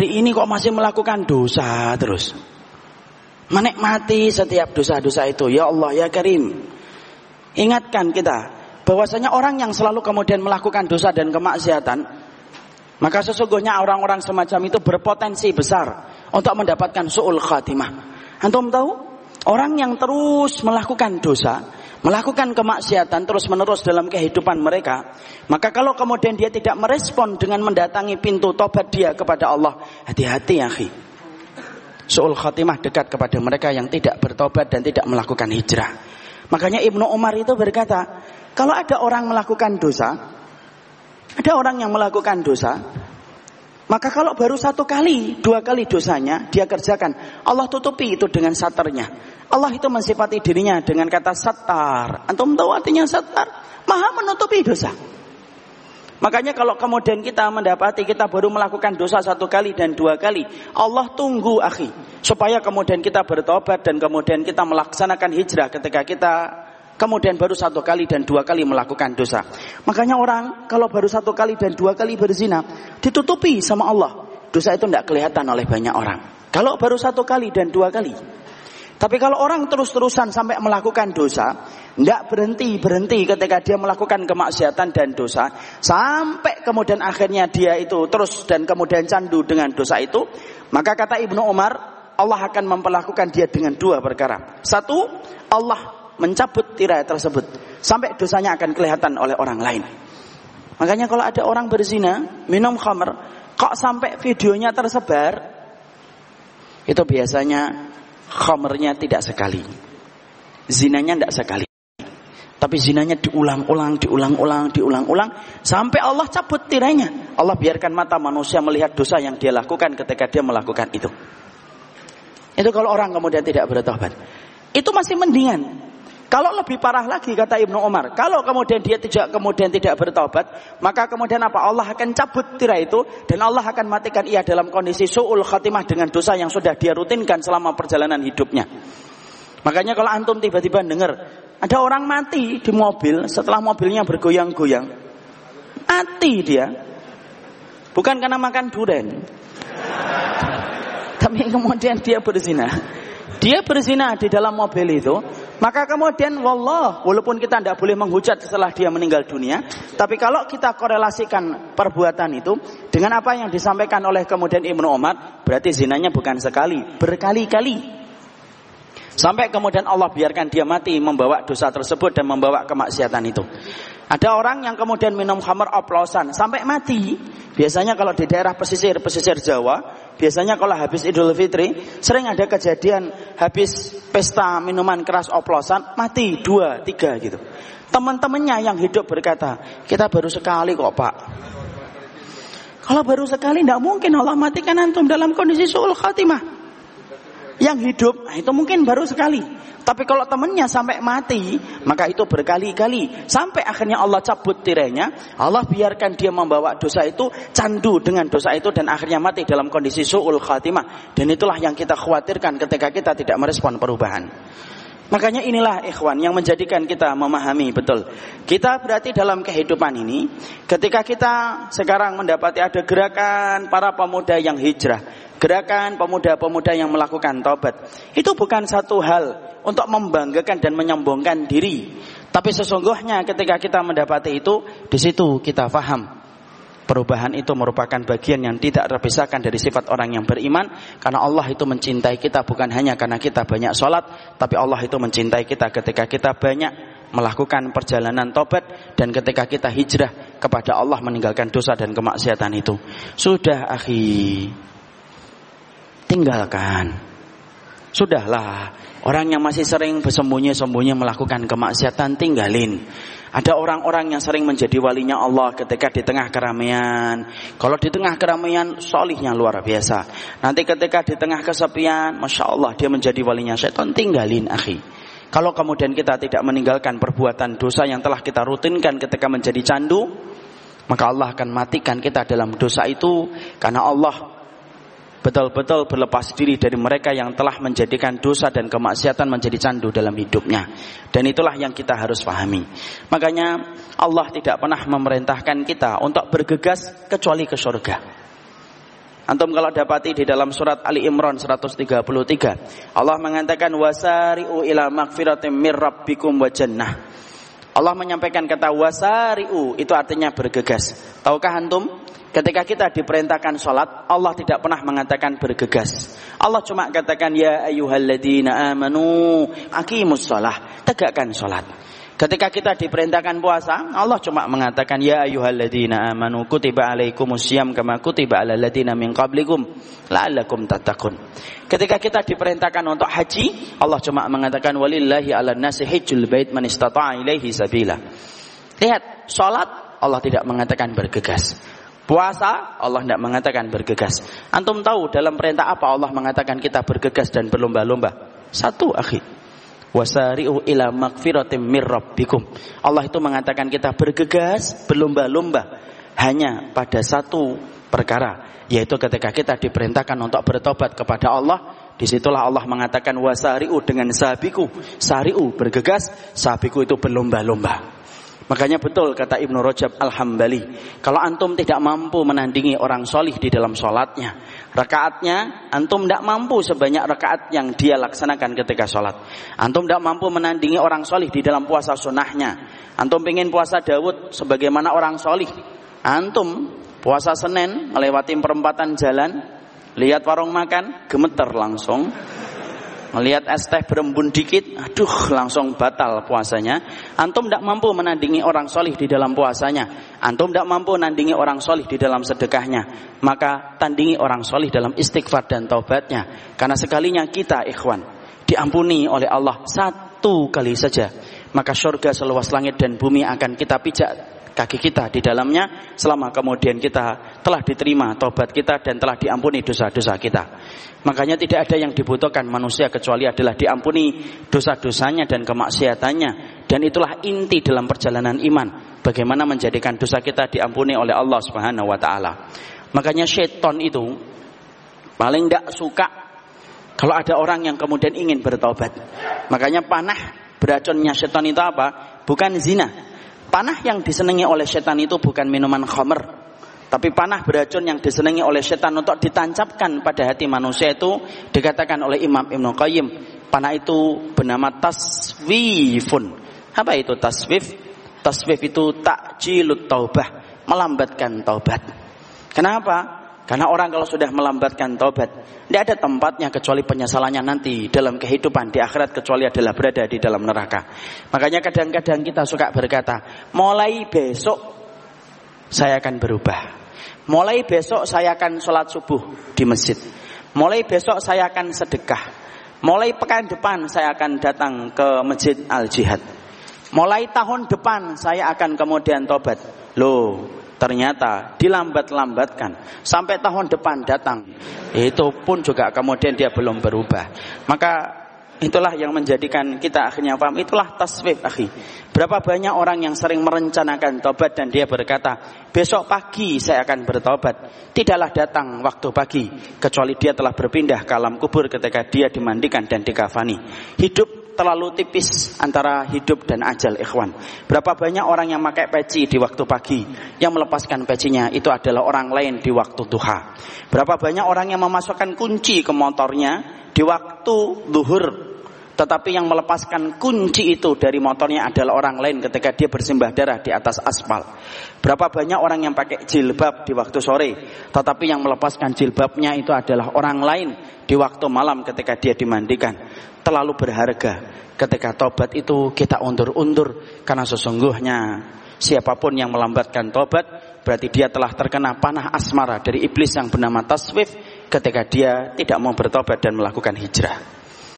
hari ini kok masih melakukan dosa terus. Menikmati setiap dosa-dosa itu. Ya Allah, ya Karim. Ingatkan kita bahwasanya orang yang selalu kemudian melakukan dosa dan kemaksiatan, maka sesungguhnya orang-orang semacam itu berpotensi besar untuk mendapatkan su'ul khatimah. Antum tahu? Orang yang terus melakukan dosa, melakukan kemaksiatan terus-menerus dalam kehidupan mereka, maka kalau kemudian dia tidak merespon dengan mendatangi pintu tobat dia kepada Allah, hati-hati ya akhi. Su'ul khatimah dekat kepada mereka yang tidak bertobat dan tidak melakukan hijrah. Makanya Ibnu Umar itu berkata, kalau ada orang melakukan dosa, ada orang yang melakukan dosa, maka kalau baru satu kali, dua kali dosanya dia kerjakan, Allah tutupi itu dengan satarnya. Allah itu mensifati dirinya dengan kata satar. Antum tahu artinya satar? Maha menutupi dosa. Makanya kalau kemudian kita mendapati kita baru melakukan dosa satu kali dan dua kali, Allah tunggu akhi supaya kemudian kita bertobat dan kemudian kita melaksanakan hijrah ketika kita kemudian baru satu kali dan dua kali melakukan dosa. Makanya orang kalau baru satu kali dan dua kali berzina ditutupi sama Allah. Dosa itu tidak kelihatan oleh banyak orang. Kalau baru satu kali dan dua kali, tapi kalau orang terus-terusan sampai melakukan dosa, tidak berhenti-berhenti ketika dia melakukan kemaksiatan dan dosa, sampai kemudian akhirnya dia itu terus dan kemudian candu dengan dosa itu, maka kata Ibnu Umar, Allah akan memperlakukan dia dengan dua perkara. Satu, Allah mencabut tirai tersebut sampai dosanya akan kelihatan oleh orang lain. Makanya kalau ada orang berzina, minum khamr, kok sampai videonya tersebar, itu biasanya Khomernya tidak sekali. Zinanya tidak sekali. Tapi zinanya diulang-ulang, diulang-ulang, diulang-ulang. Sampai Allah cabut tirainya. Allah biarkan mata manusia melihat dosa yang dia lakukan ketika dia melakukan itu. Itu kalau orang kemudian tidak bertobat. Itu masih mendingan. Kalau lebih parah lagi kata Ibnu Umar, kalau kemudian dia tidak kemudian tidak bertobat, maka kemudian apa? Allah akan cabut tirai itu dan Allah akan matikan ia dalam kondisi suul khatimah dengan dosa yang sudah dia rutinkan selama perjalanan hidupnya. Makanya kalau antum tiba-tiba dengar ada orang mati di mobil setelah mobilnya bergoyang-goyang, mati dia. Bukan karena makan durian. Tapi kemudian dia berzina. Dia berzina di dalam mobil itu, maka kemudian wallah, walaupun kita tidak boleh menghujat setelah dia meninggal dunia, tapi kalau kita korelasikan perbuatan itu dengan apa yang disampaikan oleh kemudian Ibnu Umar, berarti zinanya bukan sekali, berkali-kali. Sampai kemudian Allah biarkan dia mati membawa dosa tersebut dan membawa kemaksiatan itu. Ada orang yang kemudian minum khamar oplosan sampai mati. Biasanya kalau di daerah pesisir pesisir Jawa, biasanya kalau habis Idul Fitri sering ada kejadian habis pesta minuman keras oplosan mati dua tiga gitu. Teman-temannya yang hidup berkata, kita baru sekali kok pak. Kalau baru sekali tidak mungkin Allah matikan antum dalam kondisi suul khatimah. Yang hidup, nah itu mungkin baru sekali. Tapi kalau temannya sampai mati, maka itu berkali-kali. Sampai akhirnya Allah cabut tirainya, Allah biarkan dia membawa dosa itu, candu dengan dosa itu, dan akhirnya mati dalam kondisi su'ul khatimah. Dan itulah yang kita khawatirkan ketika kita tidak merespon perubahan. Makanya inilah ikhwan yang menjadikan kita memahami betul. Kita berarti dalam kehidupan ini, ketika kita sekarang mendapati ada gerakan para pemuda yang hijrah, gerakan pemuda-pemuda yang melakukan taubat, itu bukan satu hal untuk membanggakan dan menyombongkan diri. Tapi sesungguhnya ketika kita mendapati itu, di situ kita faham Perubahan itu merupakan bagian yang tidak terpisahkan dari sifat orang yang beriman karena Allah itu mencintai kita bukan hanya karena kita banyak sholat tapi Allah itu mencintai kita ketika kita banyak melakukan perjalanan tobat dan ketika kita hijrah kepada Allah meninggalkan dosa dan kemaksiatan itu. Sudah akhi. Tinggalkan. Sudahlah. Orang yang masih sering bersembunyi-sembunyi melakukan kemaksiatan tinggalin. Ada orang-orang yang sering menjadi walinya Allah ketika di tengah keramaian. Kalau di tengah keramaian, solihnya luar biasa. Nanti ketika di tengah kesepian, masya Allah dia menjadi walinya setan. Tinggalin, akhi. Kalau kemudian kita tidak meninggalkan perbuatan dosa yang telah kita rutinkan ketika menjadi candu, maka Allah akan matikan kita dalam dosa itu karena Allah betul-betul berlepas diri dari mereka yang telah menjadikan dosa dan kemaksiatan menjadi candu dalam hidupnya. Dan itulah yang kita harus pahami. Makanya Allah tidak pernah memerintahkan kita untuk bergegas kecuali ke surga. Antum kalau dapati di dalam surat Ali Imran 133, Allah mengatakan wasari'u ila magfiratim mir rabbikum wa jannah. Allah menyampaikan kata wasari'u itu artinya bergegas. Tahukah antum? Ketika kita diperintahkan sholat, Allah tidak pernah mengatakan bergegas. Allah cuma katakan ya ayyuhalladzina amanu aqimus sholah, tegakkan sholat. Ketika kita diperintahkan puasa, Allah cuma mengatakan ya ayyuhalladzina amanu kutiba alaikumusiyam kama kutiba alal ladzina min qablikum la'allakum tattaqun. Ketika kita diperintahkan untuk haji, Allah cuma mengatakan walillahi 'alan nasi hajjul bait man istata'a ilaihi sabila. Lihat, salat Allah tidak mengatakan bergegas. Puasa Allah tidak mengatakan bergegas. Antum tahu dalam perintah apa Allah mengatakan kita bergegas dan berlomba-lomba? Satu, akhir wasari'u ila magfiratim mir rabbikum. Allah itu mengatakan kita bergegas, berlomba-lomba hanya pada satu perkara, yaitu ketika kita diperintahkan untuk bertobat kepada Allah, di situlah Allah mengatakan wasari'u dengan sabiku, sari'u bergegas, sabiku itu berlomba-lomba. Makanya betul kata Ibnu Rajab Al-Hambali, kalau antum tidak mampu menandingi orang solih di dalam sholatnya, rakaatnya antum tidak mampu sebanyak rakaat yang dia laksanakan ketika sholat. Antum tidak mampu menandingi orang solih di dalam puasa sunnahnya. Antum ingin puasa Dawud sebagaimana orang solih. Antum puasa Senin melewati perempatan jalan, lihat warung makan, gemeter langsung. Melihat es teh berembun dikit, aduh langsung batal puasanya. Antum tidak mampu menandingi orang solih di dalam puasanya. Antum tidak mampu menandingi orang solih di dalam sedekahnya. Maka tandingi orang solih dalam istighfar dan taubatnya. Karena sekalinya kita ikhwan diampuni oleh Allah satu kali saja. Maka surga seluas langit dan bumi akan kita pijak kaki kita di dalamnya selama kemudian kita telah diterima tobat kita dan telah diampuni dosa-dosa kita. Makanya tidak ada yang dibutuhkan manusia kecuali adalah diampuni dosa-dosanya dan kemaksiatannya dan itulah inti dalam perjalanan iman. Bagaimana menjadikan dosa kita diampuni oleh Allah Subhanahu wa taala. Makanya syaitan itu paling tidak suka kalau ada orang yang kemudian ingin bertobat. Makanya panah beracunnya syaitan itu apa? Bukan zina, Panah yang disenangi oleh setan itu bukan minuman khamr, tapi panah beracun yang disenangi oleh setan untuk ditancapkan pada hati manusia itu dikatakan oleh Imam Ibn Qayyim, panah itu bernama taswifun. Apa itu taswif? Taswif itu takjilut taubah, melambatkan taubat. Kenapa? Karena orang kalau sudah melambatkan taubat, tidak ada tempatnya kecuali penyesalannya nanti dalam kehidupan di akhirat kecuali adalah berada di dalam neraka. Makanya kadang-kadang kita suka berkata, mulai besok saya akan berubah. Mulai besok saya akan sholat subuh di masjid. Mulai besok saya akan sedekah. Mulai pekan depan saya akan datang ke masjid al jihad. Mulai tahun depan saya akan kemudian tobat. Loh, ternyata dilambat-lambatkan. Sampai tahun depan datang. Itu pun juga kemudian dia belum berubah. Maka itulah yang menjadikan kita akhirnya paham. Itulah taswif akhi. Berapa banyak orang yang sering merencanakan tobat dan dia berkata besok pagi saya akan bertobat. Tidaklah datang waktu pagi kecuali dia telah berpindah ke alam kubur ketika dia dimandikan dan dikafani. Hidup terlalu tipis antara hidup dan ajal ikhwan. Berapa banyak orang yang pakai peci di waktu pagi, yang melepaskan pecinya itu adalah orang lain di waktu duha. Berapa banyak orang yang memasukkan kunci ke motornya di waktu duhur tetapi yang melepaskan kunci itu dari motornya adalah orang lain ketika dia bersimbah darah di atas aspal. Berapa banyak orang yang pakai jilbab di waktu sore, tetapi yang melepaskan jilbabnya itu adalah orang lain di waktu malam ketika dia dimandikan. Terlalu berharga ketika tobat itu kita undur-undur karena sesungguhnya siapa pun yang melambatkan tobat berarti dia telah terkena panah asmara dari iblis yang bernama taswif ketika dia tidak mau bertobat dan melakukan hijrah.